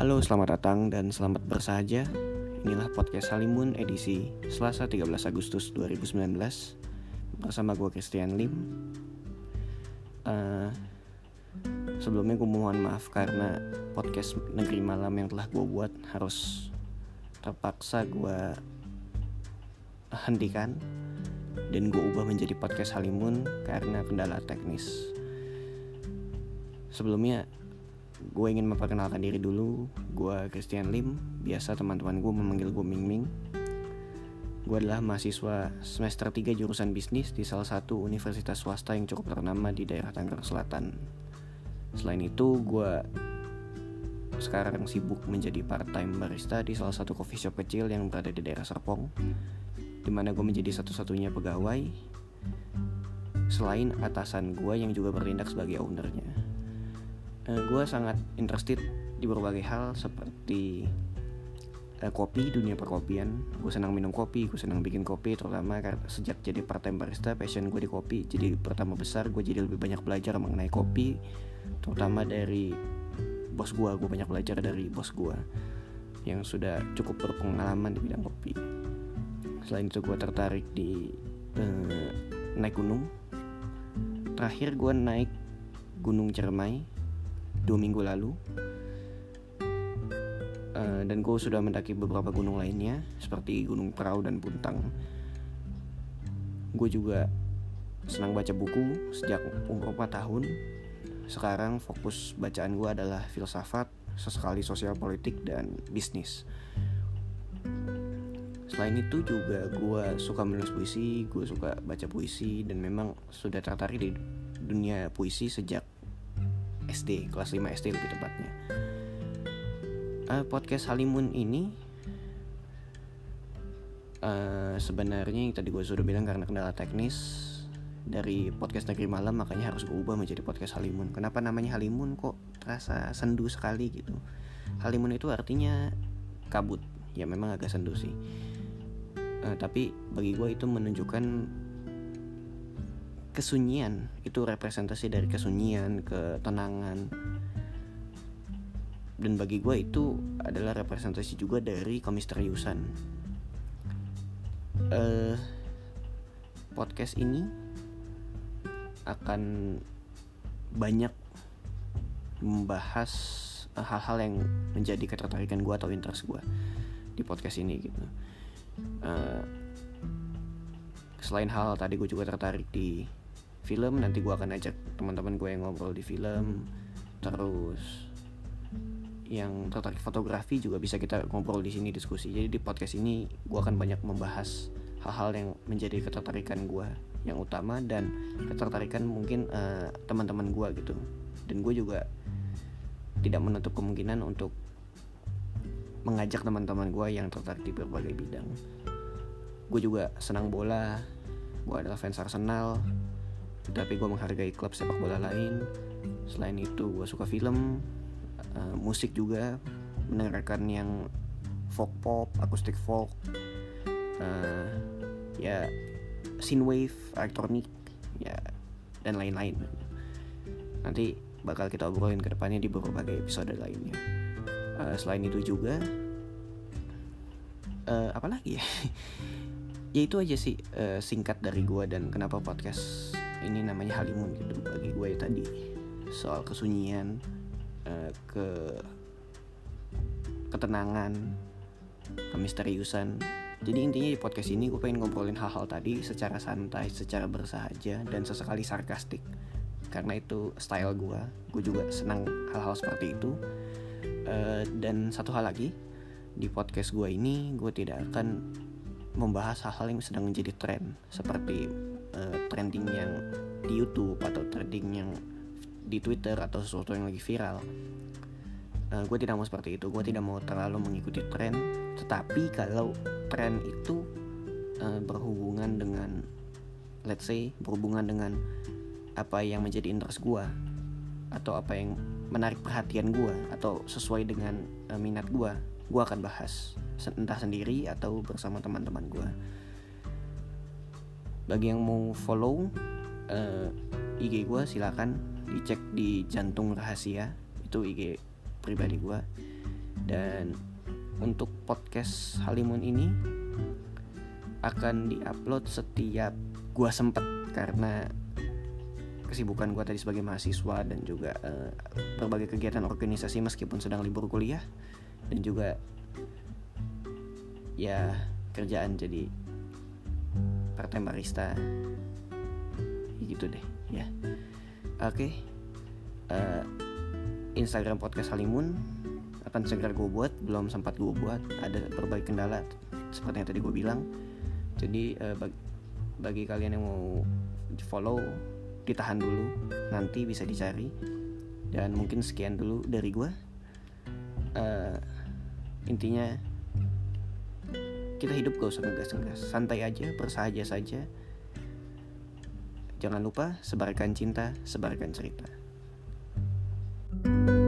Halo, selamat datang dan selamat bersahaja. Inilah podcast Halimun edisi Selasa 13 Agustus 2019 bersama gue Christian Lim. Uh, sebelumnya gue mohon maaf karena podcast Negeri Malam yang telah gue buat harus terpaksa gue hentikan dan gue ubah menjadi podcast Halimun karena kendala teknis. Sebelumnya gue ingin memperkenalkan diri dulu. Gue Christian Lim. Biasa teman-teman gue memanggil gue Ming Ming. Gue adalah mahasiswa semester 3 jurusan bisnis di salah satu universitas swasta yang cukup ternama di daerah Tangerang Selatan. Selain itu gue sekarang sibuk menjadi part-time barista di salah satu coffee shop kecil yang berada di daerah Serpong di mana gue menjadi satu-satunya pegawai selain atasan gue yang juga bertindak sebagai ownernya uh, eh, gue sangat interested di berbagai hal seperti uh, kopi dunia perkopian. Gue senang minum kopi gue senang bikin kopi terutama sejak jadi part time barista passion gue di kopi. Jadi pertama besar gue jadi lebih banyak belajar mengenai kopi terutama dari bos gue gue banyak belajar dari bos gue yang sudah cukup berpengalaman di bidang kopi. Selain itu gue tertarik di uh, naik gunung. Terakhir gue naik gunung Cermai dua minggu lalu uh, dan gue sudah mendaki beberapa gunung lainnya seperti Gunung Prau dan Buntang. Gue juga senang baca buku sejak umur 4 tahun. Sekarang fokus bacaan gue adalah filsafat, sesekali sosial politik dan bisnis. Selain itu juga gue suka menulis puisi, gue suka baca puisi dan memang sudah tertarik di dunia puisi sejak SD kelas 5 SD lebih tepatnya. Uh, podcast Halimun ini uh, sebenarnya yang tadi gue sudah bilang karena kendala teknis dari podcast negeri malam makanya harus gue ubah menjadi podcast Halimun. Kenapa namanya Halimun? Kok terasa sendu sekali gitu. Halimun itu artinya kabut. Ya memang agak sendu sih. Uh, tapi bagi gue itu menunjukkan kesunyian. Itu representasi dari kesunyian ketenangan. Dan bagi gue itu adalah representasi juga dari kemisteriusan uh, podcast ini akan banyak membahas eh, hal-hal uh, yang menjadi ketertarikan gue atau interest gue di podcast ini gitu. Uh, selain hal, hal tadi gue juga tertarik di film nanti gue akan ajak teman-teman gue yang ngobrol di film. Terus yang tertarik fotografi juga bisa kita ngobrol di sini diskusi. Jadi di podcast ini gue akan banyak membahas hal-hal yang menjadi ketertarikan gue yang utama dan ketertarikan mungkin uh, teman-teman gue gitu. Dan gue juga tidak menutup kemungkinan untuk mengajak teman-teman gue yang tertarik di berbagai bidang. Gue juga senang bola gue adalah fans Arsenal tapi gue menghargai klub sepak bola lain. Selain itu gue suka film uh, musik juga. Mendengarkan yang folk pop akustik folk. Uh, ya synthwave elektronik ya dan lain-lain. Nanti bakal kita obrolin ke depannya di beberapa episode lainnya. Uh, selain itu juga uh, apa lagi ya? Ya itu aja sih uh, singkat dari gue dan kenapa podcast ini namanya halimun gitu bagi gue ya tadi. Soal kesunyian uh, ke ketenangan kemisteriusan. Jadi intinya di podcast ini gue pengen ngobrolin hal-hal tadi secara santai secara bersahaja dan sesekali sarkastik. Karena itu style gue gue juga senang hal-hal seperti itu. Uh, dan satu hal lagi di podcast gue ini gue tidak akan membahas hal-hal yang sedang menjadi tren seperti uh, trending yang di YouTube atau trending yang di Twitter atau sesuatu yang lagi viral. Uh, gue tidak mau seperti itu. Gue tidak mau terlalu mengikuti tren. Tetapi kalau tren itu uh, berhubungan dengan, let's say, berhubungan dengan apa yang menjadi interest gue atau apa yang menarik perhatian gue atau sesuai dengan uh, minat gue, gue akan bahas entah sendiri atau bersama teman-teman gue bagi yang mau follow uh, eh, IG gue silakan dicek di jantung rahasia. Itu IG pribadi gue dan untuk podcast Halimun ini akan diupload setiap gua sempet karena kesibukan gua tadi sebagai mahasiswa dan juga uh, berbagai kegiatan organisasi meskipun sedang libur kuliah. Dan juga ya kerjaan jadi time barista gitu deh ya. Oke okay. uh, eh, Instagram podcast Halimun akan segera gue buat belum sempat gue buat ada berbagai kendala seperti yang tadi gue bilang. Jadi uh, bagi, bagi kalian yang mau follow ditahan dulu nanti bisa dicari. Dan mungkin sekian dulu dari gue uh, intinya kita hidup gak usah ngegas-ngegas. Santai aja bersahaja saja. Jangan lupa sebarkan cinta sebarkan cerita. thank you